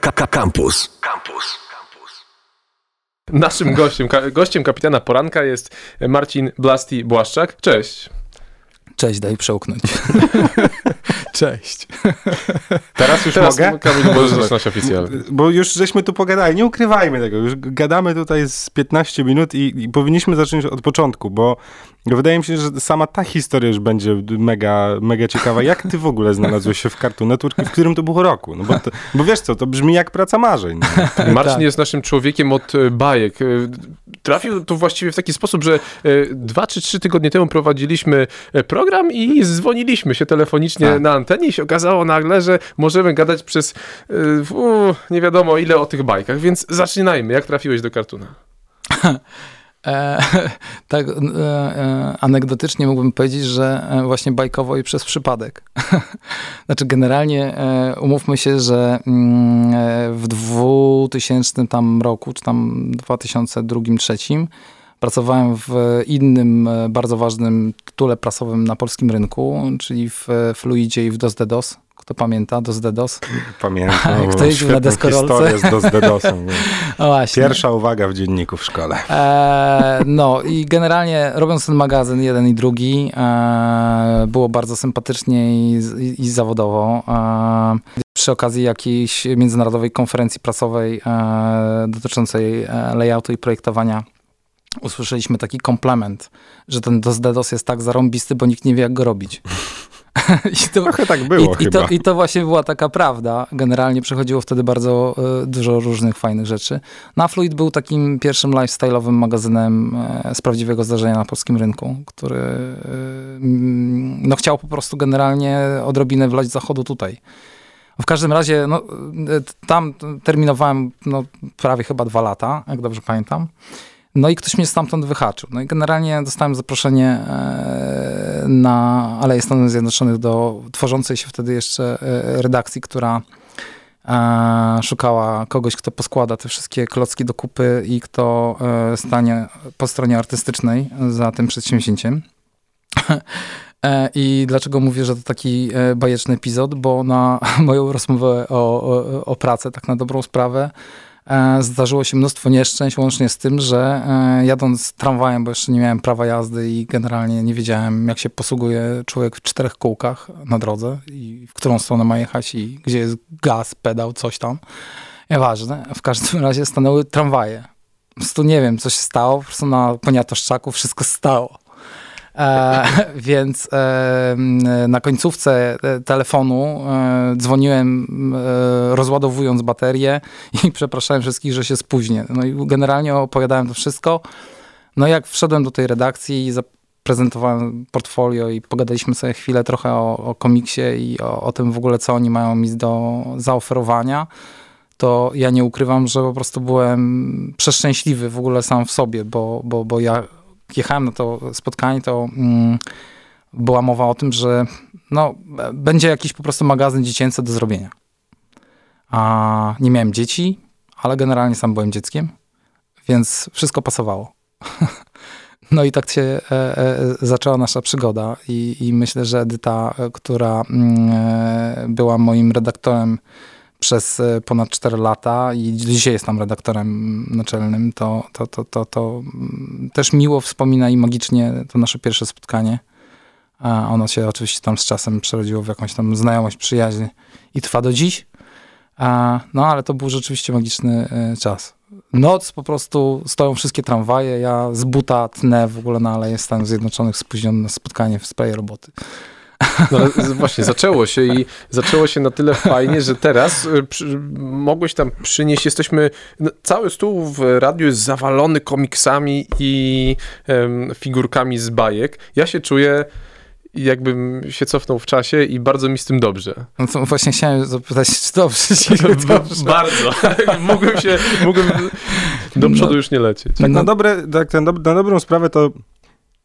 Campus. Campus. Naszym gościem, ka gościem kapitana poranka jest Marcin Blasti Błaszczak. Cześć. Cześć, daj przełknąć. Cześć. Teraz już Teraz mogę? Kamil możesz zaczynać oficjalnie. Bo już żeśmy tu pogadali, nie ukrywajmy tego, już gadamy tutaj z 15 minut i, i powinniśmy zacząć od początku, bo wydaje mi się, że sama ta historia już będzie mega, mega ciekawa. Jak ty w ogóle znalazłeś się w Cartoon Network i w którym to było roku? No bo, to, bo wiesz co, to brzmi jak praca marzeń. Marcin Tak. jest naszym człowiekiem od e, bajek. Trafił tu właściwie w taki sposób, że e, dwa czy trzy tygodnie temu prowadziliśmy e, program i dzwoniliśmy się telefonicznie Tak. na antenie i się okazało nagle, że możemy gadać przez e, u, nie wiadomo ile o tych bajkach, więc zaczynajmy. Jak trafiłeś do kartuna? E, tak, e, e, anegdotycznie mógłbym powiedzieć, że e, właśnie bajkowo i przez przypadek. znaczy generalnie e, umówmy się, że mm, e, w 2000 tam roku, czy tam 2002-2003 pracowałem w innym bardzo ważnym tytule prasowym na polskim rynku, czyli w Fluidzie i w DOS. Kto pamięta DOS DDoS? Pamiętam. Kto jeździł na deskorolce? z DOS DDoSem. O właśnie. Pierwsza uwaga w dzienniku w szkole. E, no i generalnie robiąc ten magazyn, jeden i drugi, e, było bardzo sympatycznie i, i, i zawodowo. E, przy okazji jakiejś międzynarodowej konferencji prasowej e, dotyczącej e, layoutu i projektowania usłyszeliśmy taki komplement, że ten DOS DDoS jest tak zarąbisty, bo nikt nie wie jak go robić. I to, Trochę tak było i, i, to, I to właśnie była taka prawda. Generalnie przechodziło wtedy bardzo e, dużo różnych fajnych rzeczy. Na Fluid był takim pierwszym lifestyle'owym magazynem e, z prawdziwego zdarzenia na polskim rynku, który e, mm, no, chciał po prostu generalnie odrobinę wlać zachodu tutaj. W każdym razie, no, tam terminowałem no, prawie chyba dwa lata, jak dobrze pamiętam. No i ktoś mnie stamtąd wyhaczył. No i generalnie dostałem zaproszenie e, na Aleję Stanów Zjednoczonych do tworzącej się wtedy jeszcze e, redakcji, która e, szukała kogoś, kto poskłada te wszystkie klocki do kupy i kto stanie po stronie artystycznej za tym przedsięwzięciem. I dlaczego mówię, że to taki bajeczny epizod? Bo na moją rozmowę o, o, o pracę, tak na dobrą sprawę, zdarzyło się mnóstwo nieszczęść, łącznie z tym, że e, jadąc tramwajem, bo jeszcze nie miałem prawa jazdy i generalnie nie wiedziałem, jak się posługuje człowiek w czterech kółkach na drodze i w którą stronę ma jechać i gdzie jest gaz, pedał, coś tam. Nieważne. W każdym razie stanęły tramwaje. Po prostu nie wiem, co się stało. Po prostu na poniatoszczaku wszystko stało. E, więc e, na końcówce e, telefonu dzwoniłem rozładowując baterię i przepraszałem wszystkich, że się spóźnię. No i generalnie opowiadałem to wszystko. No jak wszedłem do tej redakcji i zaprezentowałem portfolio i pogadaliśmy sobie chwilę trochę o, o komiksie i o, o tym w ogóle, co oni mają mi do zaoferowania, to ja nie ukrywam, że po prostu byłem przeszczęśliwy w ogóle sam w sobie, bo, bo, bo ja jechałem na to spotkanie, to mm, była mowa o tym, że no, będzie jakiś po prostu magazyn dziecięcy do zrobienia. A nie miałem dzieci, ale generalnie sam byłem dzieckiem, więc wszystko pasowało. No i tak się e, e, zaczęła nasza przygoda i, i myślę, że Edyta, która mm, e, była moim redaktorem przez e, ponad 4 lata i dzisiaj jest tam redaktorem naczelnym, to, to, to, to, to mm, też miło wspomina i magicznie to nasze pierwsze spotkanie. A ono się oczywiście tam z czasem przerodziło w jakąś tam znajomość, przyjaźń i trwa do dziś. A, no ale to był rzeczywiście magiczny e, czas. Noc po prostu stoją wszystkie tramwaje, ja z buta tnę w ogóle na Aleję Stanów Zjednoczonych spóźniony na spotkanie w sprawie roboty. No, właśnie, zaczęło się i zaczęło się na tyle fajnie, że teraz y, przy, mogłeś tam przynieść, jesteśmy, no, cały stół w radiu jest zawalony komiksami i em, figurkami z bajek. Ja się czuję jakbym się cofnął w czasie i bardzo mi z tym dobrze. No to właśnie chciałem zapytać, czy dobrze ci dobrze. Bardzo. mógłbym się, mógłbym do No. przodu już nie lecieć. Tak No. na, dobre, tak na, dob- na dobrą sprawę to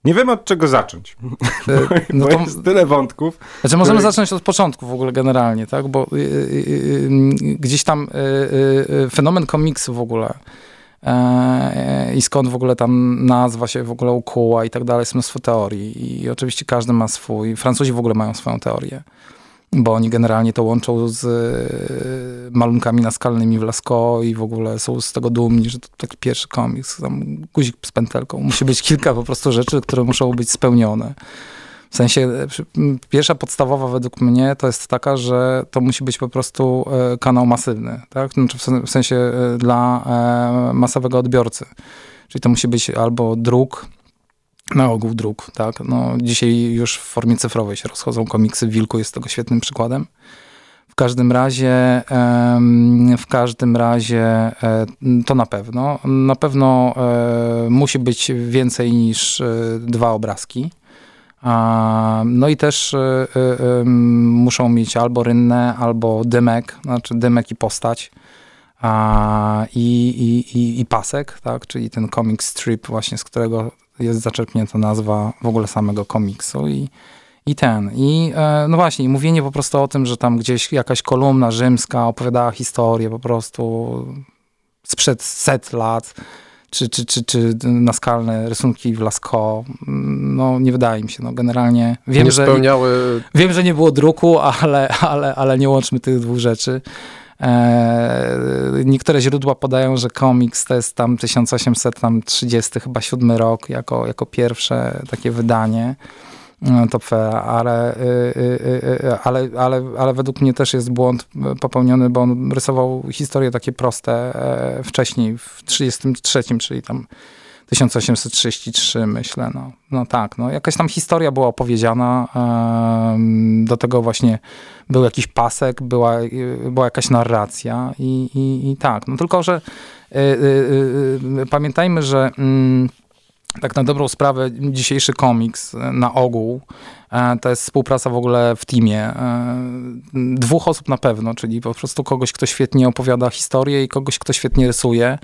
nie wiem od czego zacząć. E, No to, jest tyle wątków. znaczy możemy który- zacząć od początku w ogóle generalnie, tak? Bo y, y, y, gdzieś tam y, y, y, fenomen komiksu w ogóle e, i skąd w ogóle tam nazwa się w ogóle ukuła i tak dalej, jest mnóstwo teorii i oczywiście każdy ma swój, Francuzi w ogóle mają swoją teorię. Bo oni generalnie to łączą z e, malunkami naskalnymi w Lascaux i w ogóle są z tego dumni, że to taki pierwszy komiks, tam guzik z pętelką. Musi być kilka po prostu rzeczy, które muszą być spełnione. W sensie, e, pierwsza podstawowa według mnie to jest taka, że to musi być po prostu e, kanał masywny, tak? Znaczy w sensie dla masowego odbiorcy. Czyli to musi być albo druk, na ogół druk, tak. No, dzisiaj już w formie cyfrowej się rozchodzą komiksy, Wilku jest tego świetnym przykładem. W każdym razie, w każdym razie e, to na pewno. Na pewno e, musi być więcej niż e, dwa obrazki. No i też muszą mieć albo rynnę, albo dymek, znaczy dymek i postać. I, i, i, pasek, tak, czyli ten comic strip właśnie, z którego jest zaczerpnięta nazwa w ogóle samego komiksu i, i ten. I e, no właśnie, mówienie po prostu o tym, że tam gdzieś jakaś kolumna rzymska opowiadała historię po prostu sprzed set lat, czy, czy, czy, czy naskalne rysunki w Lascaux, no nie wydaje mi się, no generalnie wiem, nie że, spełniały... wiem, że nie było druku, ale, ale, ale nie łączmy tych dwóch rzeczy. E, niektóre źródła podają, że komiks to jest tam 1830 chyba siódmy rok jako, jako pierwsze takie wydanie. No, to fair, ale, y, ale, ale, ale według mnie też jest błąd popełniony, bo on rysował historie takie proste e, wcześniej, w 33, czyli tam 1833 myślę, no, no tak, no jakaś tam historia była opowiedziana, do tego właśnie był jakiś pasek, była, była jakaś narracja i, i, i tak, no tylko, że y, y, y, pamiętajmy, że mm, tak na dobrą sprawę dzisiejszy komiks na ogół e, to jest współpraca w ogóle w teamie. E, dwóch osób na pewno, czyli po prostu kogoś, kto świetnie opowiada historię i kogoś, kto świetnie rysuje.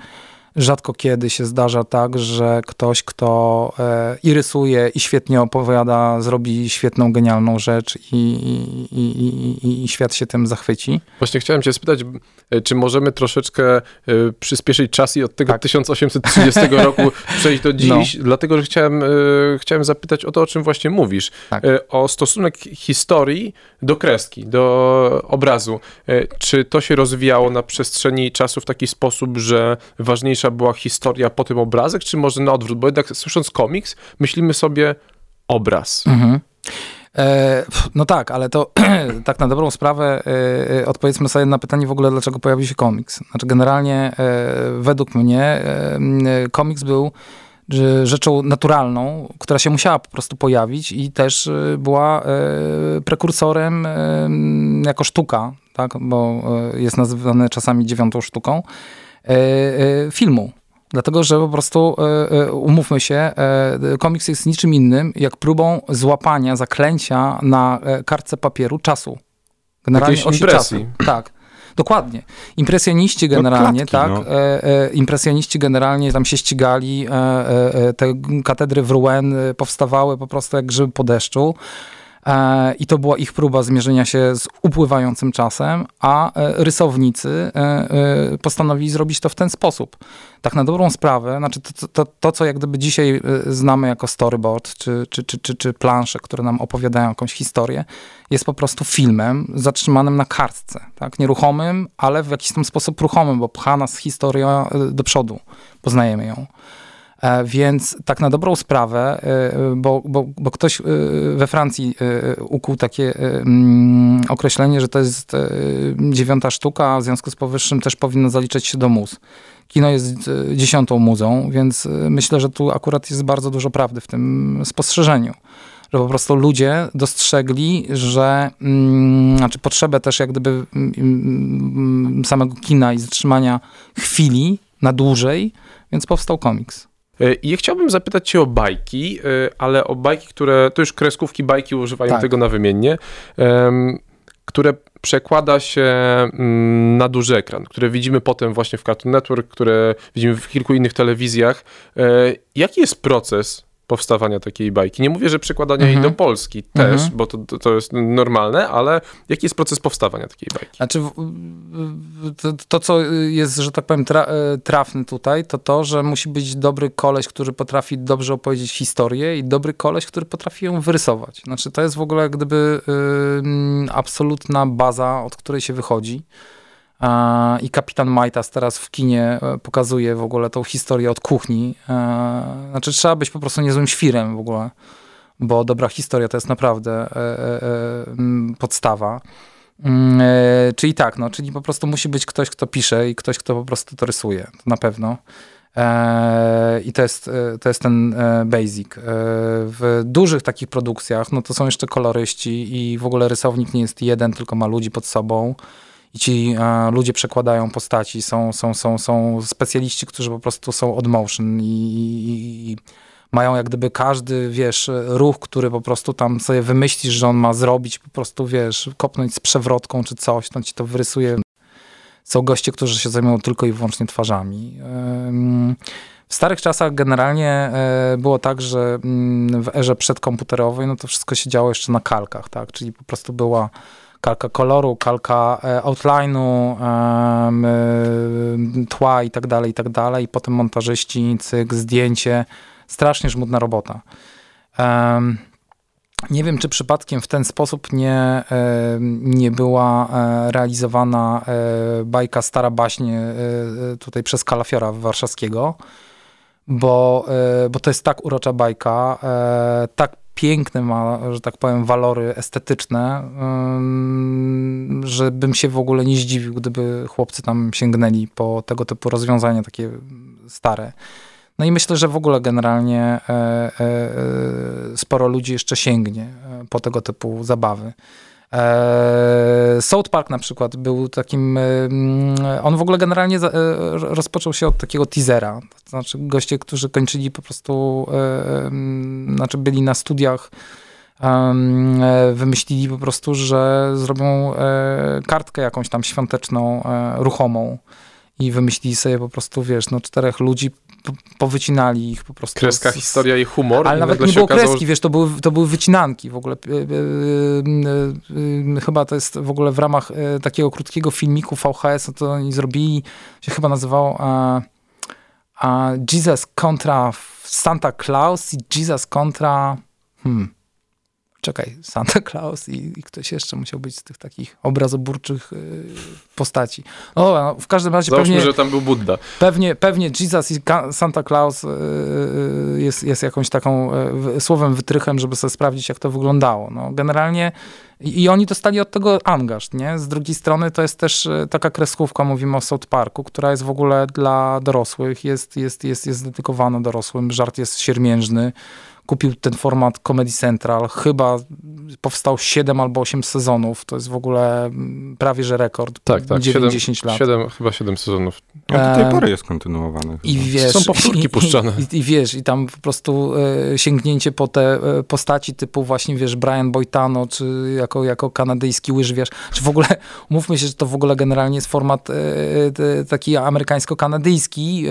Rzadko kiedy się zdarza tak, że ktoś, kto e, i rysuje, i świetnie opowiada, zrobi świetną, genialną rzecz i, i, i, i, świat się tym zachwyci. Właśnie chciałem cię spytać, e, czy możemy troszeczkę e, przyspieszyć czas i od tego tak. 1830 roku przejść do dziś, no. dlatego że chciałem, chciałem zapytać o to, o czym właśnie mówisz. Tak. O stosunek historii do kreski, do obrazu. Czy to się rozwijało na przestrzeni czasu w taki sposób, że ważniejsza była historia, po tym obrazek, czy może na odwrót? Bo jednak słysząc komiks, myślimy sobie obraz. Mhm. E, no tak, ale to tak na dobrą sprawę e, e, odpowiedzmy sobie na pytanie w ogóle, dlaczego pojawił się komiks. Znaczy generalnie według mnie komiks był rzeczą naturalną, która się musiała po prostu pojawić i też była prekursorem jako sztuka, tak? bo jest nazywany czasami dziewiątą sztuką. E, e, filmu. Dlatego, że po prostu, e, umówmy się, komiks jest niczym innym, jak próbą złapania, zaklęcia na kartce papieru czasu. Generalnie osi impresji. czasu. Tak. Dokładnie. Impresjoniści no, generalnie, no, klatki, tak? No. E, e, impresjoniści generalnie tam się ścigali, e, te katedry w Rouen powstawały po prostu jak grzyby po deszczu. E, I to była ich próba zmierzenia się z upływającym czasem, a e, rysownicy e, postanowili zrobić to w ten sposób. Tak na dobrą sprawę, znaczy to, to, to co jak gdyby dzisiaj znamy jako storyboard, czy, czy, czy, czy, czy plansze, które nam opowiadają jakąś historię, jest po prostu filmem zatrzymanym na kartce, tak? Nieruchomym, ale w jakiś tam sposób ruchomym, bo pcha nas historia do przodu, poznajemy ją. E, więc tak na dobrą sprawę, e, bo, bo, bo ktoś e, we Francji ukuł takie mm, określenie, że to jest dziewiąta sztuka, a w związku z powyższym też powinno zaliczać się do mus. Kino jest dziesiątą muzą, więc myślę, że tu akurat jest bardzo dużo prawdy w tym spostrzeżeniu że po prostu ludzie dostrzegli, że mm, znaczy potrzebę też jak gdyby mm, mm, samego kina i zatrzymania chwili na dłużej, więc powstał komiks. E, I chciałbym zapytać cię o bajki, e, ale o bajki, które, to już kreskówki, bajki używają tak. tego nawymiennie, które przekłada się mm, na duży ekran, które widzimy potem właśnie w Cartoon Network, które widzimy w kilku innych telewizjach. E, jaki jest proces powstawania takiej bajki? Nie mówię, że przekładania jej Mhm. do Polski też, Mhm. bo to, to, jest normalne, ale jaki jest proces powstawania takiej bajki? Znaczy, to, to, co jest, że tak powiem, tra, e, trafne tutaj, to to, że musi być dobry koleś, który potrafi dobrze opowiedzieć historię i dobry koleś, który potrafi ją wyrysować. Znaczy, to jest w ogóle jak gdyby ym, absolutna baza, od której się wychodzi. I kapitan Majtas teraz w kinie e, pokazuje w ogóle tą historię od kuchni. E, Znaczy, trzeba być po prostu niezłym świrem w ogóle, bo dobra historia to jest naprawdę e, podstawa. Mm, czyli tak, no, czyli po prostu musi być ktoś, kto pisze i ktoś, kto po prostu to rysuje, to na pewno. I to jest, to jest ten basic. W dużych takich produkcjach, no to są jeszcze koloryści i w ogóle rysownik nie jest jeden, tylko ma ludzi pod sobą. I ci e, ludzie przekładają postaci, są, są, są, są specjaliści, którzy po prostu są od motion i, i, i mają jak gdyby każdy, wiesz, ruch, który po prostu tam sobie wymyślisz, że on ma zrobić, po prostu, wiesz, kopnąć z przewrotką czy coś, to ci to wyrysuje. Są goście, którzy się zajmują tylko i wyłącznie twarzami. W starych czasach generalnie e, było tak, że mm, w erze przedkomputerowej, no to wszystko się działo jeszcze na kalkach, tak, czyli po prostu była kalka koloru, kalka e, outline'u, e, tła i tak dalej, i tak dalej. I potem montażyści, cyk, zdjęcie. Strasznie żmudna robota. Nie wiem, czy przypadkiem w ten sposób nie, e, nie była realizowana bajka Stara e, tutaj przez Kalafiora Warszawskiego, bo, bo to jest tak urocza bajka, tak piękne ma, że tak powiem, walory estetyczne, że bym się w ogóle nie zdziwił, gdyby chłopcy tam sięgnęli po tego typu rozwiązania takie stare. No i myślę, że w ogóle generalnie e, e, e, sporo ludzi jeszcze sięgnie po tego typu zabawy. E, South Park na przykład był takim, e, mm, on w ogóle generalnie e, rozpoczął się od takiego teasera, to znaczy goście, którzy kończyli po prostu, mm, znaczy byli na studiach, wymyślili po prostu, że zrobią kartkę jakąś tam świąteczną, ruchomą i wymyślili sobie po prostu, wiesz, no czterech ludzi, po- powycinali ich po prostu. Kreska, z- historia i humor. ale i nawet nie było okazało, kreski, wiesz, to były, to były wycinanki w ogóle. E, e, e, Chyba to jest w ogóle w ramach takiego krótkiego filmiku VHS, to oni zrobili, się chyba nazywało e, a Jesus kontra Santa Claus i Jesus kontra hmm, czekaj, Santa Claus i, i ktoś jeszcze musiał być z tych takich obrazoburczych y, postaci. O, no, w każdym razie Załóżmy, pewnie, że tam był Buddha. Pewnie, pewnie Jesus i Santa Claus y, y, jest, jest jakąś taką w- słowem wytrychem, żeby sobie sprawdzić, jak to wyglądało. No, generalnie i, i oni dostali od tego angaż, nie? Z drugiej strony to jest też y, taka kreskówka, mówimy o South Parku, która jest w ogóle dla dorosłych, jest, jest, jest, jest dedykowana dorosłym, żart jest siermiężny. Kupił ten format Comedy Central, chyba powstał 7 albo 8 sezonów, to jest w ogóle mm, prawie że rekord. Tak, tak. 9-10 lat. 7, chyba 7 sezonów. A do tej pory jest kontynuowany. I wiesz, Są powtórki i, puszczane. I, i, wiesz, i tam po prostu e, sięgnięcie po te e, postaci typu właśnie, wiesz, Brian Boitano, czy jako, jako kanadyjski łyżwiarz, czy w ogóle, mówmy się, że to w ogóle generalnie jest format e, taki amerykańsko-kanadyjski,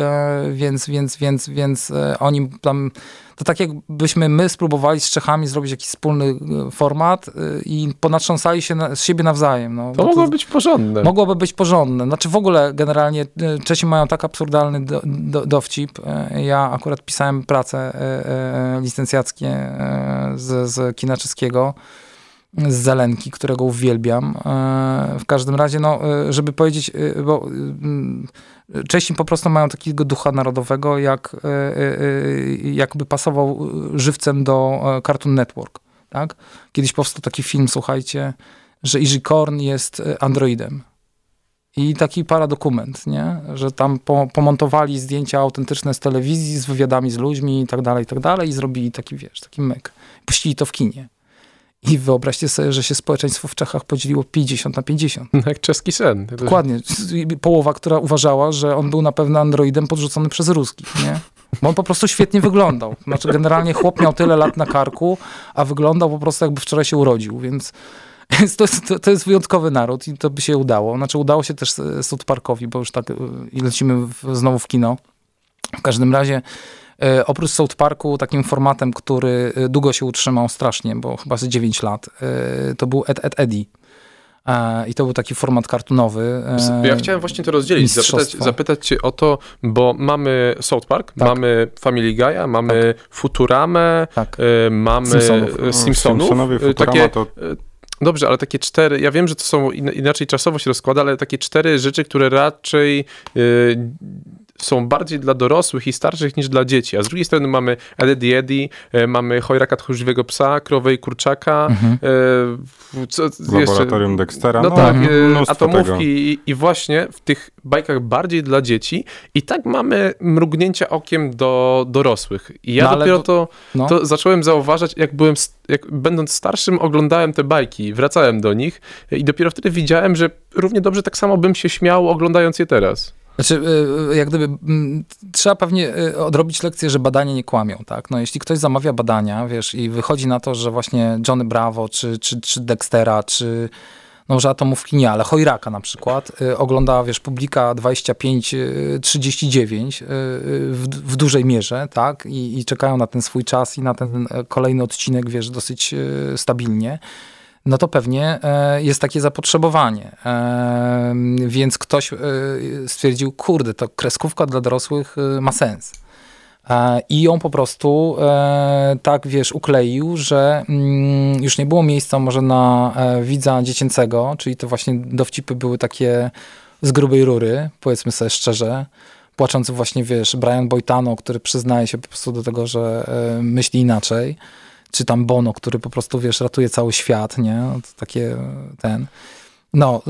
więc, więc, więc, więc oni tam, to tak jakbyśmy my spróbowali z Czechami zrobić jakiś wspólny e, format e, i ponatrząsali się na, z siebie nawzajem. No, To bo mogło być porządne. Mogłoby być porządne. Znaczy w ogóle generalnie e, Czesi mają tak absurdalny do, do, dowcip. Ja akurat pisałem pracę e, e, licencjackie z, z kina czeskiego, z Zelenki, którego uwielbiam. E, W każdym razie, no, e, żeby powiedzieć, e, bo Czesi po prostu mają takiego ducha narodowego, jak, jakby pasował żywcem do Cartoon Network. Tak? Kiedyś powstał taki film, słuchajcie, że Izzy Korn jest androidem. I taki paradokument, nie? Że tam po, pomontowali zdjęcia autentyczne z telewizji, z wywiadami z ludźmi i tak dalej, i tak dalej i zrobili taki, wiesz, taki myk. Puścili to w kinie. I wyobraźcie sobie, że się społeczeństwo w Czechach podzieliło 50 na 50. Jak czeski sen. Dokładnie. Połowa, która uważała, że on był na pewno androidem podrzucony przez ruskich, nie? Bo on po prostu świetnie wyglądał. Znaczy generalnie chłop miał tyle lat na karku, a wyglądał po prostu jakby wczoraj się urodził, więc to, jest- to, to jest wyjątkowy naród i to by się udało. Znaczy udało się też e, South Parkowi, bo już tak e, i lecimy w, znowu w kino. W każdym razie oprócz South Parku takim formatem, który e, długo się utrzymał strasznie, bo chyba z 9 lat, e, to był Ed, Ed Eddie. E, I to był taki format kartunowy. e, Ja chciałem właśnie to rozdzielić, zapytać, zapytać cię o to, bo mamy South Park, Tak. mamy Family Guy'a, mamy Futuramę, Tak. e, mamy Simpsonów. e, Simpsonów. Simpsonowie, e, Futurama takie, to Dobrze, ale takie cztery, ja wiem, że to są in, inaczej czasowo się rozkłada, ale takie cztery rzeczy, które raczej y, są bardziej dla dorosłych i starszych niż dla dzieci. A z drugiej strony mamy Eddie Eddie, mamy Chojraka Tchórzliwego Psa, Krowę i Kurczaka, Mhm. y, co, jeszcze, laboratorium Dextera. no, tak, y, mnóstwo tego. atomówki i, i właśnie w tych bajkach bardziej dla dzieci i tak mamy mrugnięcia okiem do dorosłych. I ja No, dopiero to- to, no. to zacząłem zauważać, jak byłem, jak będąc starszym oglądałem te bajki, wracałem do nich i dopiero wtedy widziałem, że równie dobrze tak samo bym się śmiał oglądając je teraz. Znaczy, y, jak gdyby, mm, trzeba pewnie y, odrobić lekcję, że badania nie kłamią, tak? No jeśli ktoś zamawia badania, wiesz, i wychodzi na to, że właśnie Johnny Bravo, czy, czy, czy Dextera, czy no może atomówki nie, ale Chojraka na przykład, ogląda, wiesz, publika 25-39 y, w, w dużej mierze, tak? I, I czekają na ten swój czas i na ten e, kolejny odcinek, wiesz, dosyć stabilnie no to pewnie e, jest takie zapotrzebowanie. E, Więc ktoś e, stwierdził, kurde, to kreskówka dla dorosłych ma sens. I ją po prostu tak, wiesz, ukleił, że mm, już nie było miejsca może na widza dziecięcego, czyli to właśnie dowcipy były takie z grubej rury, powiedzmy sobie szczerze. Płaczący właśnie, wiesz, Brian Boitano, który przyznaje się po prostu do tego, że myśli inaczej czy tam Bono, który po prostu, wiesz, ratuje cały świat, nie? To takie e, ten... No,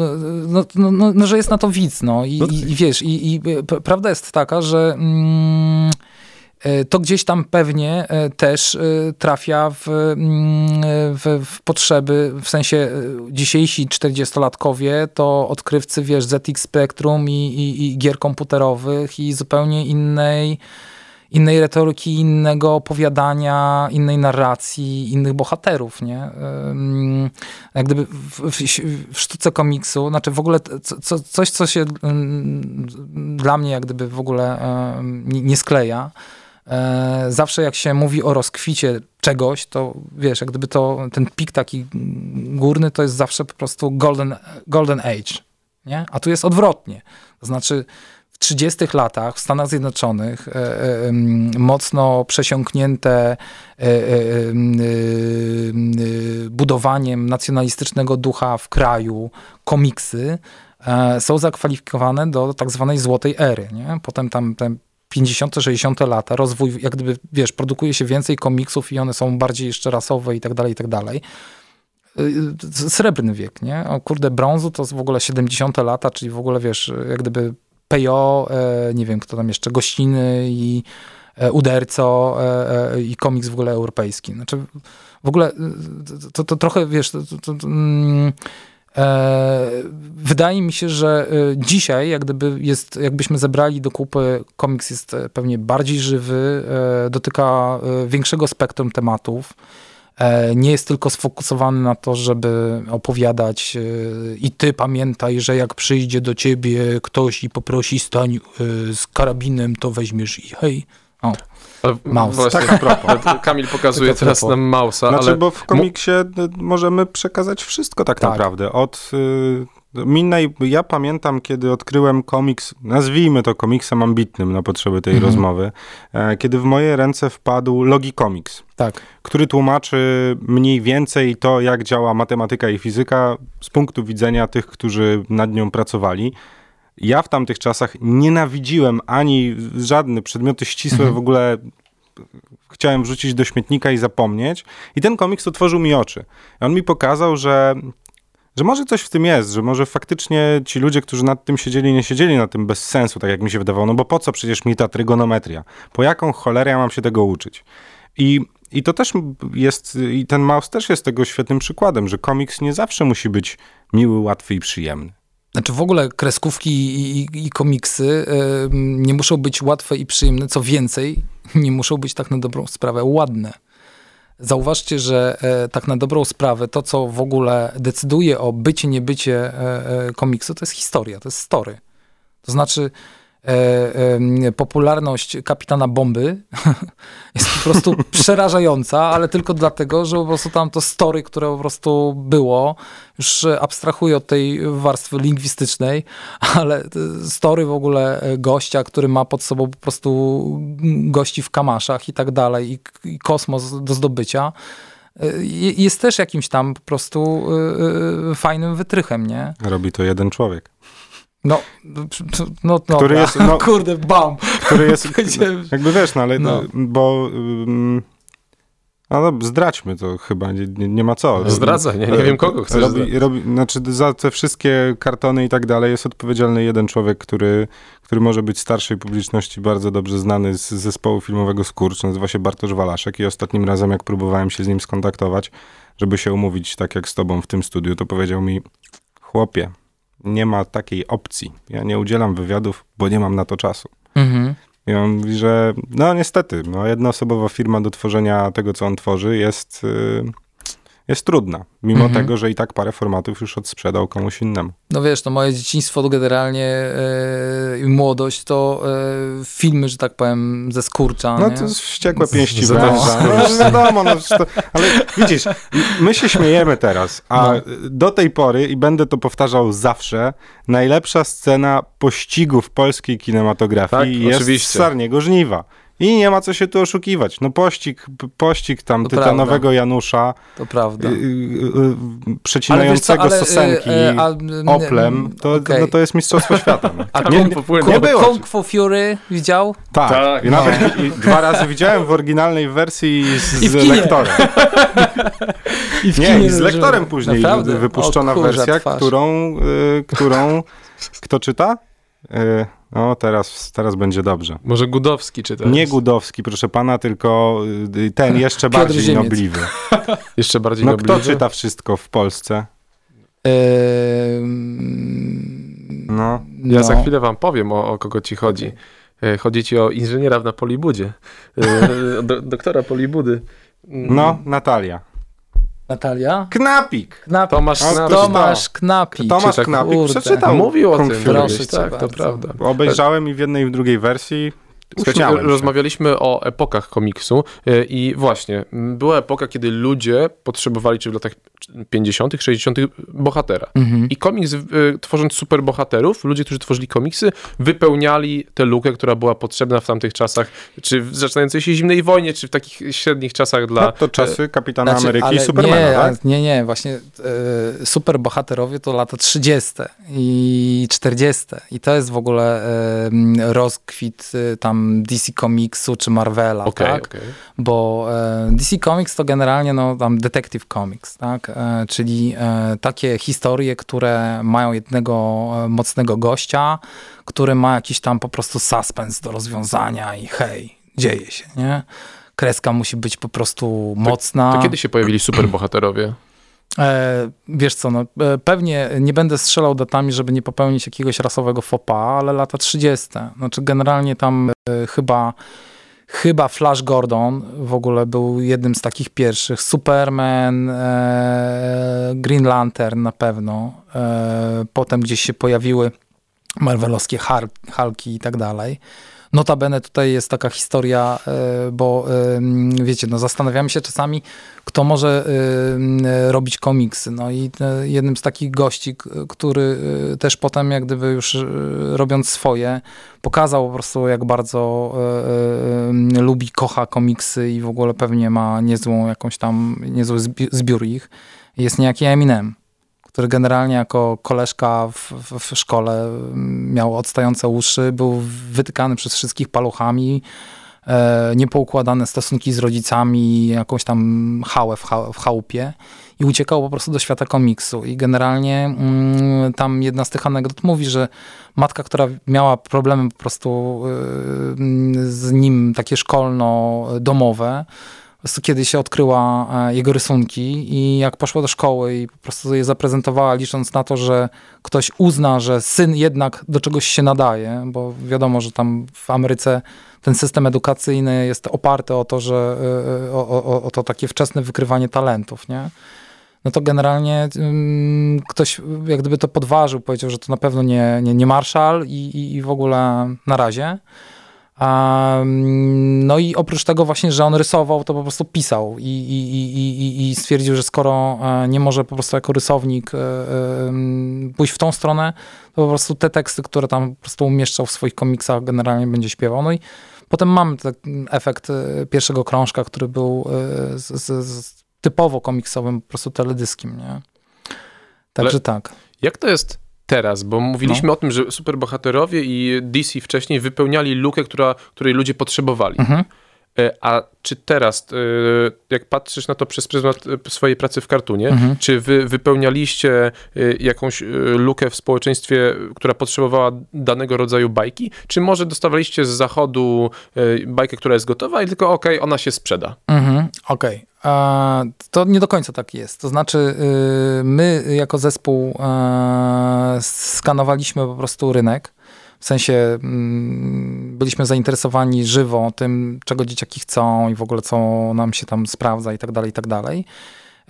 no, no, no, no, że jest na to widz, no. I, No i, i wiesz, i, i p- prawda jest taka, że mm, e, to gdzieś tam pewnie e, też e, trafia w, mm, w, w potrzeby, w sensie e, dzisiejsi 40-latkowie to odkrywcy, wiesz, ZX Spectrum i, i, i gier komputerowych i zupełnie innej innej retoryki, innego opowiadania, innej narracji, innych bohaterów, nie? Jak gdyby w, w, w sztuce komiksu, znaczy w ogóle co, co, coś, co się dla mnie jak gdyby w ogóle nie skleja, E, Zawsze jak się mówi o rozkwicie czegoś, to wiesz, jak gdyby to ten pik taki górny to jest zawsze po prostu golden, golden age, nie? A tu jest odwrotnie. To znaczy w 30 latach w Stanach Zjednoczonych e, e, mocno przesiąknięte e, em, budowaniem nacjonalistycznego ducha w kraju komiksy są zakwalifikowane do tak zwanej złotej ery. Nie? Potem tam te 50., 60. lata, rozwój, jak gdyby, wiesz, produkuje się więcej komiksów i one są bardziej jeszcze rasowe i tak dalej, i tak dalej. Srebrny wiek, nie? O kurde, brązu to w ogóle 70. lata, czyli w ogóle, wiesz, jak gdyby PO, e, nie wiem, kto tam jeszcze, gościny i e, Uderco e, i komiks w ogóle europejski. Znaczy, w ogóle to, to trochę, wiesz, to, to, to, mm, wydaje mi się, że dzisiaj, jak gdyby jest, jakbyśmy zebrali do kupy, komiks jest pewnie bardziej żywy, dotyka większego spektrum tematów. E, Nie jest tylko sfokusowany na to, żeby opowiadać e, i ty pamiętaj, że jak przyjdzie do ciebie ktoś i poprosi stań e, z karabinem, to weźmiesz i hej. O, Mouse. Właśnie, Tak, propos. Kamil pokazuje Tak teraz nam Mausa, Znaczy, ale bo w komiksie y, możemy przekazać wszystko tak, Tak. naprawdę. Od y, Minnej, ja pamiętam, kiedy odkryłem komiks, nazwijmy to komiksem ambitnym na potrzeby tej Mhm. rozmowy, e, kiedy w moje ręce wpadł Logicomics, tak. który tłumaczy mniej więcej to, jak działa matematyka i fizyka z punktu widzenia tych, którzy nad nią pracowali. Ja w tamtych czasach nienawidziłem ani żadne przedmioty ścisłe Mhm. w ogóle chciałem wrzucić do śmietnika i zapomnieć. I ten komiks otworzył mi oczy. On mi pokazał, że, że może coś w tym jest, że może faktycznie ci ludzie, którzy nad tym siedzieli, nie siedzieli na tym bez sensu, tak jak mi się wydawało. No bo po co przecież mi ta trygonometria? Po jaką cholerę ja mam się tego uczyć? I, I to też jest, i ten mouse też jest tego świetnym przykładem, że komiks nie zawsze musi być miły, łatwy i przyjemny. Znaczy w ogóle kreskówki i, i, i komiksy y, nie muszą być łatwe i przyjemne, co więcej, nie muszą być tak na dobrą sprawę ładne. Zauważcie, że e, tak na dobrą sprawę to, co w ogóle decyduje o bycie, niebycie e, e, komiksu, to jest historia, to jest story. To znaczy, popularność kapitana Bomby jest po prostu przerażająca, ale tylko dlatego, że po prostu tam to story, które po prostu było, już abstrahuję od tej warstwy lingwistycznej, ale story w ogóle gościa, który ma pod sobą po prostu gości w kamaszach i tak dalej, i, i kosmos do zdobycia, jest też jakimś tam po prostu fajnym wytrychem, nie? Robi to jeden człowiek. No, no, no który jest, no, kurde, bam. Który jest, jakby wiesz, no ale, no. bo... Um, no, no zdradźmy to chyba, nie, nie ma co. Zdradzaj, nie, nie wiem kogo chcesz robi, robi, Znaczy za te wszystkie kartony i tak dalej jest odpowiedzialny jeden człowiek, który, który może być starszej publiczności bardzo dobrze znany z zespołu filmowego Skurcz, nazywa się Bartosz Walaszek i ostatnim razem jak próbowałem się z nim skontaktować, żeby się umówić tak jak z tobą w tym studiu, to powiedział mi, chłopie, nie ma takiej opcji. Ja nie udzielam wywiadów, bo nie mam na to czasu. Mhm. I on mówi, że no niestety, no, jednoosobowa firma do tworzenia tego, co on tworzy jest... Yy, jest trudna, mimo mhm. tego, że i tak parę formatów już odsprzedał komuś innemu. No wiesz, to moje dzieciństwo to generalnie i yy, młodość to yy, filmy, że tak powiem, ze skurcza. No nie? to jest wściekłe pięści węża. No, wiadomo, no, to, ale widzisz, my się śmiejemy teraz, a no. do tej pory, i będę to powtarzał zawsze, najlepsza scena pościgów polskiej kinematografii tak, jest oczywiście. z Sarniego Żniwa. I nie ma co się tu oszukiwać. No pościg, pościg tam to tytanowego prawda. Janusza. To prawda. Y, y, y, przecinającego ale co, ale, sosenki y, y, oplem, to, okay. no, to jest mistrzostwo świata. No. A nie, nie, nie było. Kung Fu Fury widział? Tak. tak I nawet no. i, dwa razy widziałem w oryginalnej wersji z, z lektorem. I w nie, z lektorem później Naprawdę? wypuszczona o, wersja, którą, którą kto czyta? No, teraz, teraz będzie dobrze. Może Gudowski czy to Nie Gudowski, proszę pana, tylko y, ten jeszcze bardziej Ziemiec. nobliwy. jeszcze bardziej no, nobliwy? kto czyta wszystko w Polsce? no. Ja no. za chwilę wam powiem, o, o kogo ci chodzi. E, chodzi ci o inżyniera w Napolibudzie. E, do, doktora Polibudy. No, Natalia. Natalia? Knapik. Knapik. Tomasz, Knapik. Tomasz Knapik. Tomasz Knapik przeczytał. Mówił o tym. Proszę tak, to prawda. Obejrzałem i w jednej i w drugiej wersji. Słuchajcie, rozmawialiśmy o epokach komiksu e, i właśnie, była epoka, kiedy ludzie potrzebowali, czy w latach 50., 60. bohatera. Mhm. I komiks, y, tworząc superbohaterów, ludzie, którzy tworzyli komiksy, wypełniali tę lukę, która była potrzebna w tamtych czasach, czy w zaczynającej się zimnej wojnie, czy w takich średnich czasach dla... No to czasy e, Kapitana znaczy, Ameryki i Supermana, nie, tak? Nie, nie, właśnie e, superbohaterowie to lata 30. i 40. I to jest w ogóle e, rozkwit e, tam DC Comicsu czy Marvela, okay, tak? Okay. Bo e, DC Comics to generalnie no, tam Detective Comics, tak? E, czyli e, takie historie, które mają jednego e, mocnego gościa, który ma jakiś tam po prostu suspens do rozwiązania i hej, dzieje się, nie? Kreska musi być po prostu mocna. To, to kiedy się pojawili superbohaterowie? E, wiesz co, no, pewnie nie będę strzelał datami, żeby nie popełnić jakiegoś rasowego fopa, ale lata 30. Znaczy generalnie tam e, chyba Chyba Flash Gordon w ogóle był jednym z takich pierwszych. Superman, e, Green Lantern na pewno. E, potem gdzieś się pojawiły Marvelowskie Hulki i tak dalej. Notabene tutaj jest taka historia, e, bo e, wiecie, no zastanawiamy się czasami, kto może e, robić komiksy. No i jednym z takich gości, który też potem jak gdyby już robiąc swoje, pokazał po prostu jak bardzo lubi, kocha komiksy i w ogóle pewnie ma niezłą jakąś tam, niezły zbiór ich. Jest niejaki Eminem który generalnie jako koleżka w, w, w, szkole miał odstające uszy, był wytykany przez wszystkich paluchami, e, niepoukładane stosunki z rodzicami, jakąś tam hałę w, ha, w chałupie i uciekał po prostu do świata komiksu. I generalnie mm, tam jedna z tych anegdot mówi, że matka, która miała problemy po prostu y, z nim takie szkolno-domowe, prostu kiedy się odkryła e, jego rysunki i jak poszła do szkoły i po prostu je zaprezentowała, licząc na to, że ktoś uzna, że syn jednak do czegoś się nadaje, bo wiadomo, że tam w Ameryce ten system edukacyjny jest oparty o to, że e, e, o, o, o to takie wczesne wykrywanie talentów, nie? no to generalnie um, ktoś jak gdyby to podważył, powiedział, że to na pewno nie, nie, nie i, i, i w ogóle na razie. No i oprócz tego właśnie, że on rysował, to po prostu pisał i, i, i, i stwierdził, że skoro e, nie może po prostu jako rysownik e, pójść w tą stronę, to po prostu te teksty, które tam po prostu umieszczał w swoich komiksach, generalnie będzie śpiewał. No i potem mamy ten efekt e, pierwszego krążka, który był z, z, z typowo komiksowym po prostu teledyskiem, nie? Także Ale tak. Jak to jest teraz, bo mówiliśmy no. o tym, że superbohaterowie i DC wcześniej wypełniali lukę, która, której ludzie potrzebowali. Mhm. E, a czy teraz, e, jak patrzysz na to przez pryzmat e, swojej pracy w kartunie, mhm. czy wy wypełnialiście jakąś lukę w społeczeństwie, która potrzebowała danego rodzaju bajki, czy może dostawaliście z zachodu bajkę, która jest gotowa i tylko okej, okay, ona się sprzeda? Mhm, okej. Okay. To nie do końca tak jest. To znaczy, y, my jako zespół skanowaliśmy po prostu rynek w sensie mm, byliśmy zainteresowani żywo tym, czego dzieciaki chcą i w ogóle co nam się tam sprawdza i tak dalej, i tak dalej.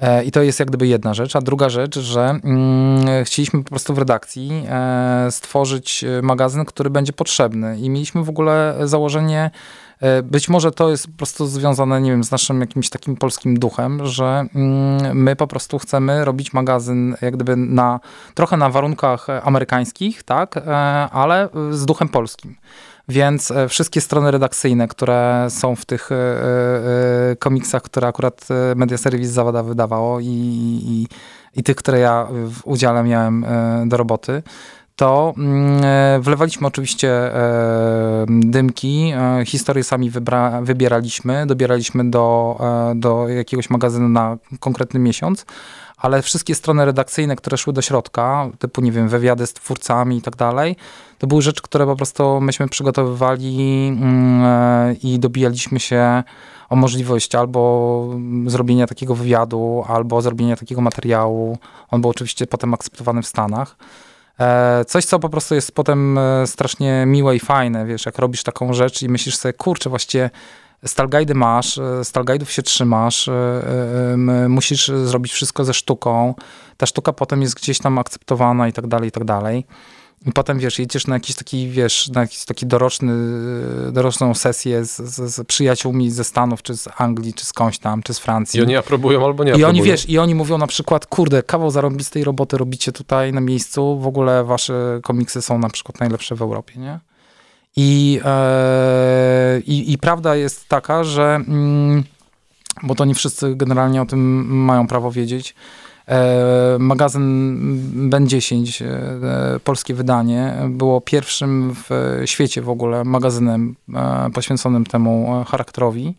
E, I to jest jak gdyby jedna rzecz. A druga rzecz, że mm, chcieliśmy po prostu w redakcji e, stworzyć magazyn, który będzie potrzebny. I mieliśmy w ogóle założenie, E, być może to jest po prostu związane, nie wiem, z naszym jakimś takim polskim duchem, że mm, my po prostu chcemy robić magazyn jak gdyby na, trochę na warunkach amerykańskich, tak, e, ale z duchem polskim. Więc e, wszystkie strony redakcyjne, które są w tych komiksach, które akurat Media Service Zawada wydawało i, i, i tych, które ja w udziale miałem do roboty, to mm, e, wlewaliśmy oczywiście e, dymki, e, historię sami wybra, wybieraliśmy, dobieraliśmy do, do jakiegoś magazynu na konkretny miesiąc, ale wszystkie strony redakcyjne, które szły do środka, typu, nie wiem, wywiady z twórcami i tak dalej, to były rzeczy, które po prostu myśmy przygotowywali mm, i dobijaliśmy się o możliwość albo zrobienia takiego wywiadu, albo zrobienia takiego materiału. On był oczywiście potem akceptowany w Stanach. E, coś, co po prostu jest potem e, strasznie miłe i fajne, wiesz, jak robisz taką rzecz i myślisz sobie, kurczę, właściwie Stalgajdy masz, e, Stalgajdów się trzymasz, musisz zrobić wszystko ze sztuką, ta sztuka potem jest gdzieś tam akceptowana i tak dalej, i tak dalej. I potem, wiesz, jedziesz na jakiś taki, wiesz, na jakiś taki doroczny, doroczną sesję z, z, z, przyjaciółmi ze Stanów, czy z Anglii, czy skądś tam, czy z Francji. I oni aprobują albo nie I aprobują. oni, wiesz, i oni mówią na przykład, kurde, kawał zarobistej roboty robicie tutaj na miejscu, w ogóle wasze komiksy są na przykład najlepsze w Europie, nie? I, e, i, i prawda jest taka, że, mm, bo to nie wszyscy generalnie o tym mają prawo wiedzieć, magazyn Ben 10, e, polskie wydanie, było pierwszym w świecie w ogóle magazynem e, poświęconym temu charakterowi.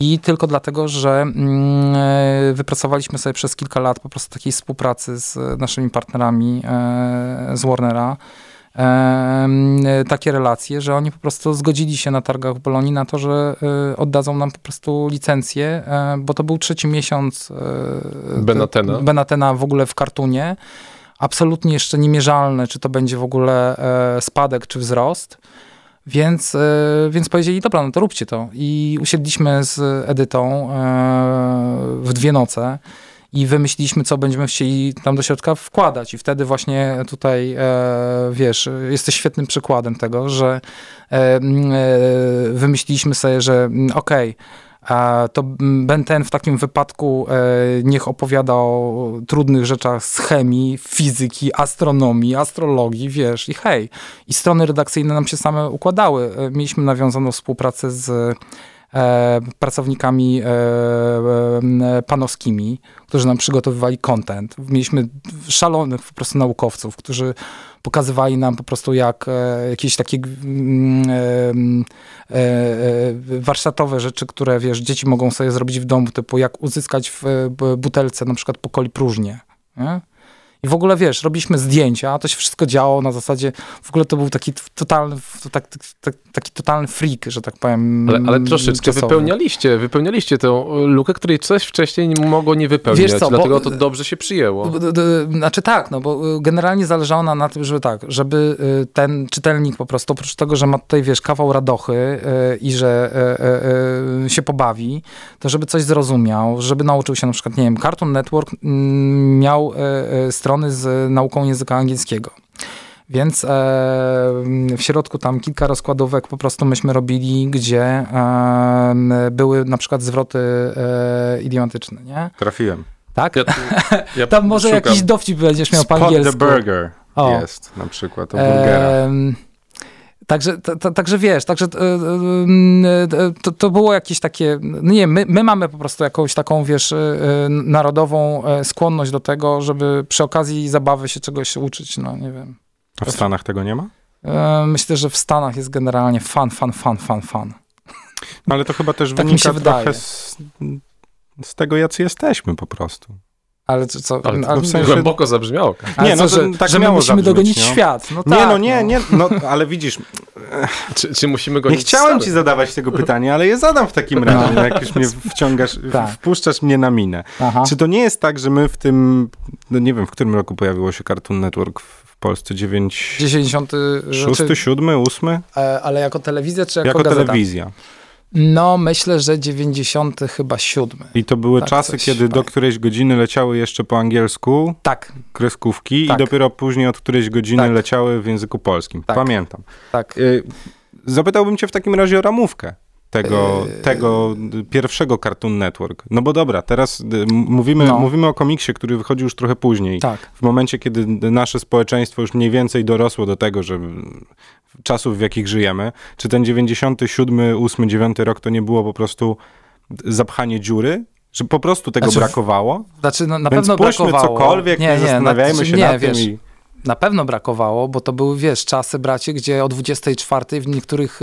I tylko dlatego, że mm, wypracowaliśmy sobie przez kilka lat po prostu takiej współpracy z naszymi partnerami z Warnera, takie relacje, że oni po prostu zgodzili się na targach w Bolonii na to, że e, oddadzą nam po prostu licencję, e, bo to był trzeci miesiąc e, Benatena. Benatena w ogóle w kartunie. Absolutnie jeszcze niemierzalne, czy to będzie w ogóle spadek, czy wzrost. Więc, więc powiedzieli, dobra, no to róbcie to. I usiedliśmy z Edytą w dwie noce i wymyśliliśmy, co będziemy chcieli tam do środka wkładać. I wtedy właśnie tutaj, e, wiesz, jesteś świetnym przykładem tego, że e, e, wymyśliliśmy sobie, że okej, okay, to Ben ten w takim wypadku niech opowiada o trudnych rzeczach z chemii, fizyki, astronomii, astrologii, wiesz, i hej. I strony redakcyjne nam się same układały. Mieliśmy nawiązaną współpracę z pracownikami e, e, panowskimi, którzy nam przygotowywali content. Mieliśmy szalonych po prostu naukowców, którzy pokazywali nam po prostu jak jakieś takie mm, warsztatowe rzeczy, które wiesz, dzieci mogą sobie zrobić w domu, typu jak uzyskać w butelce na przykład pokoli próżnię. Nie? I w ogóle, wiesz, robiliśmy zdjęcia, to się wszystko działo na zasadzie, w ogóle to był taki totalny, tak, tak, taki totalny freak, że tak powiem. Ale, ale troszeczkę czasowy. wypełnialiście, wypełnialiście tę lukę, której coś wcześniej nie mogło nie wypełniać, Wiesz co, dlatego bo- to dobrze się przyjęło. Znaczy tak, no bo y, generalnie zależało nam na tym, żeby tak, żeby y, ten czytelnik po prostu, oprócz tego, że ma tutaj, wiesz, kawał radochy y, i że się pobawi, to żeby coś zrozumiał, żeby nauczył się na przykład, nie wiem, Cartoon Network mm, miał y, strony z nauką języka angielskiego. Więc e, w środku tam kilka rozkładówek po prostu myśmy robili, gdzie e, były na przykład zwroty e, idiomatyczne, nie? Trafiłem. Tak? Ja, ja Tam może szukam. jakiś dowcip będziesz miał po Spot angielsku. the burger O. jest na przykład, o burgera. Em, Także, ta- ta- także wiesz, także e, e, e, to, to było jakieś takie, no nie my, my mamy po prostu jakąś taką, wiesz, narodową skłonność do tego, żeby przy okazji zabawy się czegoś uczyć, no nie wiem. A w Stanach tego nie ma? Myślę, że w Stanach jest generalnie fan, fan, fan, fan, fan. No, Ale to chyba też Tak wynika trochę z, z tego, jacy jesteśmy po prostu. Ale co? co Ale to ale- w sensie- głęboko zabrzmiało. ale Nie, no co, to że, tak że my musimy zabrzmieć, dogonić no. świat. No nie, tak, no nie, nie, no ale widzisz, Czy, czy musimy go nie chciałem ci zadawać tego pytania, ale je zadam w takim razie, No. jak już mnie wciągasz, Tak. wpuszczasz mnie na minę. Aha. Czy to nie jest tak, że my w tym, no nie wiem, w którym roku pojawiło się Cartoon Network w Polsce? 9, 90. 6, znaczy, 7, 8? e, ale jako telewizja czy jako, Jako gazeta? telewizja. No, myślę, że 90 chyba 7. I to były Tak, czasy, kiedy do tak. którejś godziny leciały jeszcze po angielsku Tak, kreskówki Tak. i dopiero później od którejś godziny Tak. leciały w języku polskim. Tak. Pamiętam. tak. Y, Zapytałbym cię w takim razie o ramówkę tego, Yy. tego pierwszego Cartoon Network. No bo dobra, teraz y, mówimy, No. mówimy o komiksie, który wychodził już trochę później. Tak. W momencie, kiedy nasze społeczeństwo już mniej więcej dorosło do tego, że czasów, w jakich żyjemy, czy ten 97, 8, 9 rok to nie było po prostu zapchanie dziury? Że po prostu tego Znaczy, brakowało? Znaczy, no, na Więc pewno brakowało. cokolwiek, nie, zastanawiajmy znaczy, się nie, na wiesz, tym i... Na pewno brakowało, bo to były, wiesz, czasy, bracie, gdzie o 24 w niektórych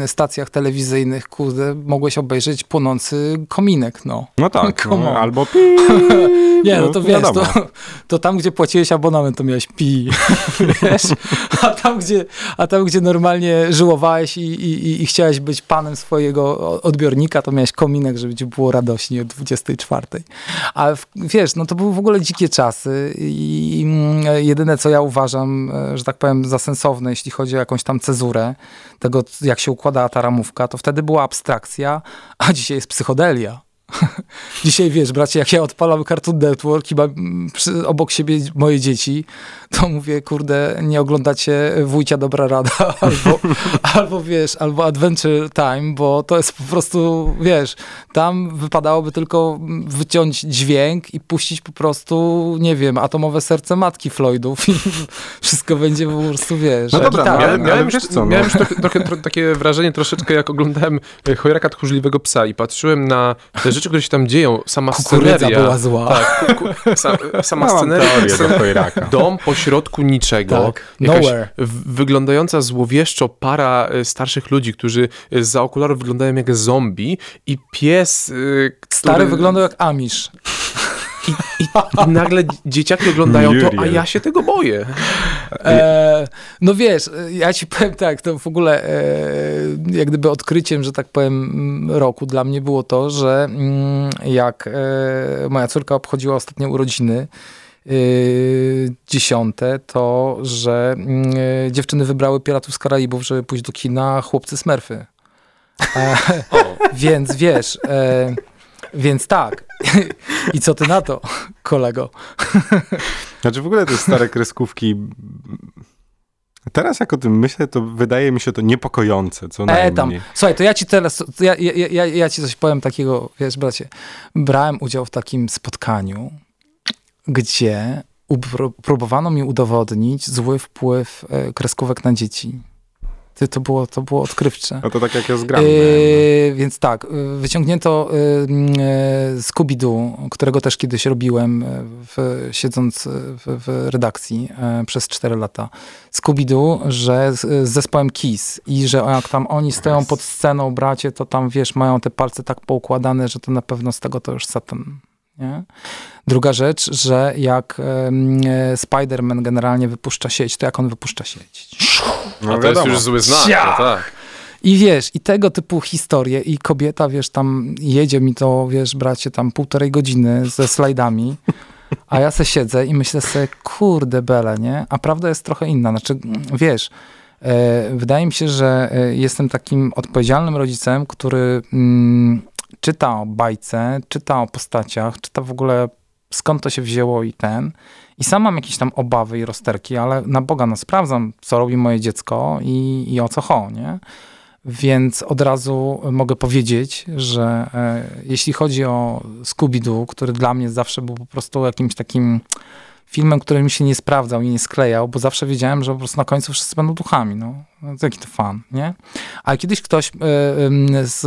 e, stacjach telewizyjnych, kurde, mogłeś obejrzeć płonący kominek, no. No tak, no, albo pi... Nie, no to No, wiesz, to, to tam, gdzie płaciłeś abonament, to miałeś pi, wiesz, a tam, gdzie, a tam, gdzie normalnie żyłowałeś i, i, i chciałeś być panem swojego odbiornika, to miałeś kominek, żeby ci było radośnie o 24. Ale wiesz, no to były w ogóle dzikie czasy i mm, jedyne, co ja uważam, e, że tak powiem, za sensowne, jeśli chodzi o jakąś tam cezurę tego, jak się układała ta ramówka, to wtedy była abstrakcja, a dzisiaj jest psychodelia. Dzisiaj wiesz, bracie, jak ja odpalam Cartoon Network i mam mm, przy, obok siebie moje dzieci, to mówię, kurde, nie oglądacie Wójcia Dobra Rada, albo, albo wiesz, albo Adventure Time, bo to jest po prostu, wiesz, tam wypadałoby tylko wyciąć dźwięk i puścić po prostu, nie wiem, atomowe serce matki Floydów i wszystko będzie po prostu, wiesz, No jak dobra, ale- Miałem, miałem, wiesz już, co, no. miałem już trochę, trochę, trochę takie wrażenie troszeczkę, jak oglądałem e, Chojraka Tchórzliwego Psa i patrzyłem na te rzeczy, które się tam dzieją, sama Kukurydza sceneria. była zła. Tak, ku, ku, sa, sama Mam sceneria. teorię do scen- Chojraka. Dom pośrodku niczego. Tak, nowhere. wyglądająca złowieszczo para e, starszych ludzi, którzy e, za okularów wyglądają jak zombie i pies, e, Stary który... wyglądał jak Amish. I, i, I nagle dzieciaki oglądają to, a ja się tego boję. E, no wiesz, ja ci powiem tak, to w ogóle e, jak gdyby odkryciem, że tak powiem, roku dla mnie było to, że mm, jak e, moja córka obchodziła ostatnie urodziny, e, dziesiąte, to że e, dziewczyny wybrały Piratów z Karaibów, żeby pójść do kina, chłopcy Smurfy. E, więc wiesz, e, więc tak. I co ty na to, kolego? Znaczy w ogóle te stare kreskówki... Teraz jak o tym myślę, to wydaje mi się to niepokojące, co E, najmniej. tam. Słuchaj, to ja ci teraz, ja, ja, ja, ja ci coś powiem takiego, wiesz, bracie. Brałem udział w takim spotkaniu, gdzie próbowano mi udowodnić zły wpływ e, kreskówek na dzieci. Ty, to, było, to było odkrywcze. No to tak jak ja z gram. Yy, więc tak, yy, wyciągnięto yy, Scooby-Doo, którego też kiedyś robiłem, yy, w, siedząc w, w redakcji yy, przez 4 lata. Scooby-Doo, że z, z zespołem Kiss i że jak tam oni stoją pod sceną, bracie, to tam wiesz, mają te palce tak poukładane, że to na pewno z tego to już satan. Nie? Druga rzecz, że jak e, Spider-Man generalnie wypuszcza sieć, to jak on wypuszcza sieć? No A to jest już zły znak, no tak. I wiesz, i tego typu historie, i kobieta, wiesz, tam jedzie mi to, wiesz, bracie, tam półtorej godziny ze slajdami, a ja se siedzę i myślę sobie, kurde bele, nie? A prawda jest trochę inna. Znaczy, wiesz, e, wydaje mi się, że e, jestem takim odpowiedzialnym rodzicem, który mm, czyta o bajce, czyta o postaciach, czyta w ogóle skąd to się wzięło i ten. I sam mam jakieś tam obawy i rozterki, ale na Boga, no sprawdzam, co robi moje dziecko i, i o co cho, nie? Więc od razu mogę powiedzieć, że e, jeśli chodzi o Scooby-Doo, który dla mnie zawsze był po prostu jakimś takim filmem, który mi się nie sprawdzał i nie sklejał, bo zawsze wiedziałem, że po prostu na końcu wszyscy będą duchami. No, no jaki to fan, nie? A kiedyś ktoś e, em, z,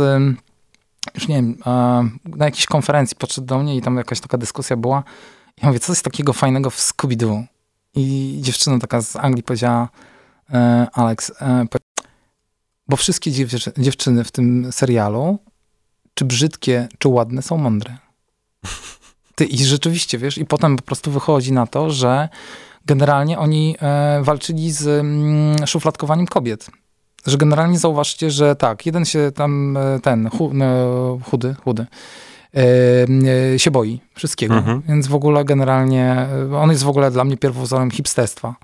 już nie wiem, na jakiejś konferencji podszedł do mnie i tam jakaś taka dyskusja była. Ja mówię, co jest takiego fajnego w Scooby-Doo? I dziewczyna taka z Anglii powiedziała, e, Alex, e, bo wszystkie dziew dziewczyny w tym serialu, czy brzydkie, czy ładne, są mądre. Ty, I rzeczywiście, wiesz, i potem po prostu wychodzi na to, że generalnie oni e, walczyli z mm, szufladkowaniem kobiet. Że generalnie zauważcie, że tak, jeden się tam, e, ten, no, chudy, chudy, e, e, się boi wszystkiego. Mhm. Więc w ogóle generalnie, e, on jest w ogóle dla mnie pierwowzorem hipsterstwa.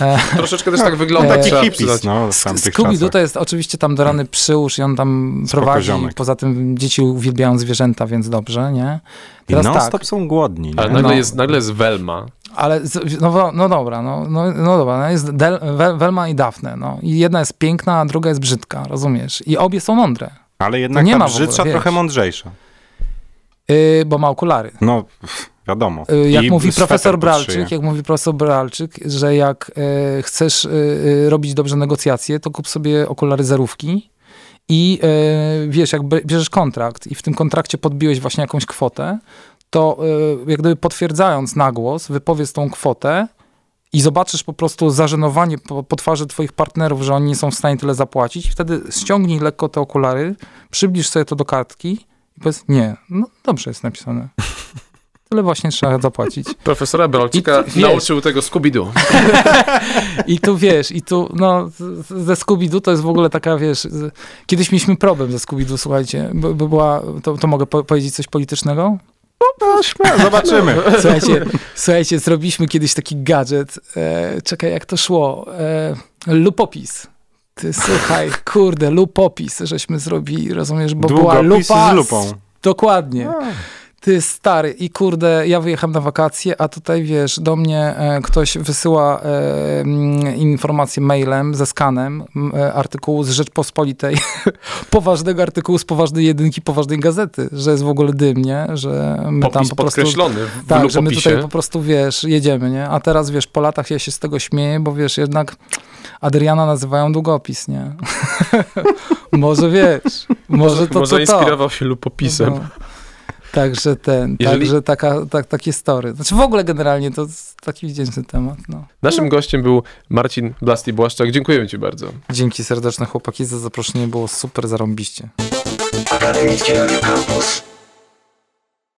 E, Troszeczkę też tak wygląda. Taki Hippies, no, Scooby-Doo to jest oczywiście tam do rany przyłóż i on tam Spoko prowadzi. ziomek. Poza tym dzieci uwielbiają zwierzęta, więc dobrze, nie? I Teraz non tak, stop są głodni. Nie? Ale nagle, No. jest, nagle jest Velma. Ale no, wo- no dobra, no, no, no dobra, no jest Del, Velma i Daphne, no. I jedna jest piękna, a druga jest brzydka, rozumiesz? I obie są mądre, Ale jednak nie ta ogóle, brzydsza wiesz. trochę mądrzejsza. yy, bo ma okulary. No, wiadomo. Y, Jak I mówi profesor Bralczyk, jak mówi profesor Bralczyk, że jak e, chcesz e, e, robić dobrze negocjacje, to kup sobie okulary zerówki i e, wiesz, jak bie- bierzesz kontrakt i w tym kontrakcie podbiłeś właśnie jakąś kwotę, to e, jak gdyby potwierdzając na głos, wypowiedz tą kwotę i zobaczysz po prostu zażenowanie po, po twarzy twoich partnerów, że oni nie są w stanie tyle zapłacić, wtedy ściągnij lekko te okulary, przybliż sobie to do kartki i powiedz, nie, no dobrze jest napisane. Tyle właśnie trzeba zapłacić. Profesora wiesz- nauczył tego Scooby-Doo. I tu wiesz, i tu, no, ze Scooby-Doo to jest w ogóle taka, wiesz, kiedyś mieliśmy problem ze Scooby-Doo, słuchajcie, bo, bo była, to, to mogę po powiedzieć coś politycznego? No, śmiało, zobaczymy. Słuchajcie, słuchajcie, zrobiliśmy kiedyś taki gadżet, e, czekaj, jak to szło, e, lupopis. Ty słuchaj, kurde, lupopis, żeśmy zrobili, rozumiesz, bo była Długopis lupa. z lupą. Dokładnie. Ty stary i kurde, ja wyjechałem na wakacje, a tutaj wiesz, do mnie e, ktoś wysyła e, mm, informację mailem ze skanem e, artykułu z Rzeczpospolitej, poważnego artykułu z poważnej jedynki, poważnej gazety, że jest w ogóle dym, nie? Że my tam Popis po prostu... podkreślony Tak, że my tutaj po prostu, wiesz, jedziemy, nie? A teraz, wiesz, po latach ja się z tego śmieję, bo wiesz, jednak Adriana nazywają długopis, nie? może wiesz, może to Może to, to. inspirował się lupopisem. No. Także ten, Jeżeli- także taka, tak, takie story. Znaczy w ogóle generalnie to taki wdzięczny temat. No. Naszym gościem był Marcin Blasti-Błaszczak. Dziękujemy ci bardzo. Dzięki serdeczne chłopaki za zaproszenie, było super zarąbiście. Akademickie Radio Campus.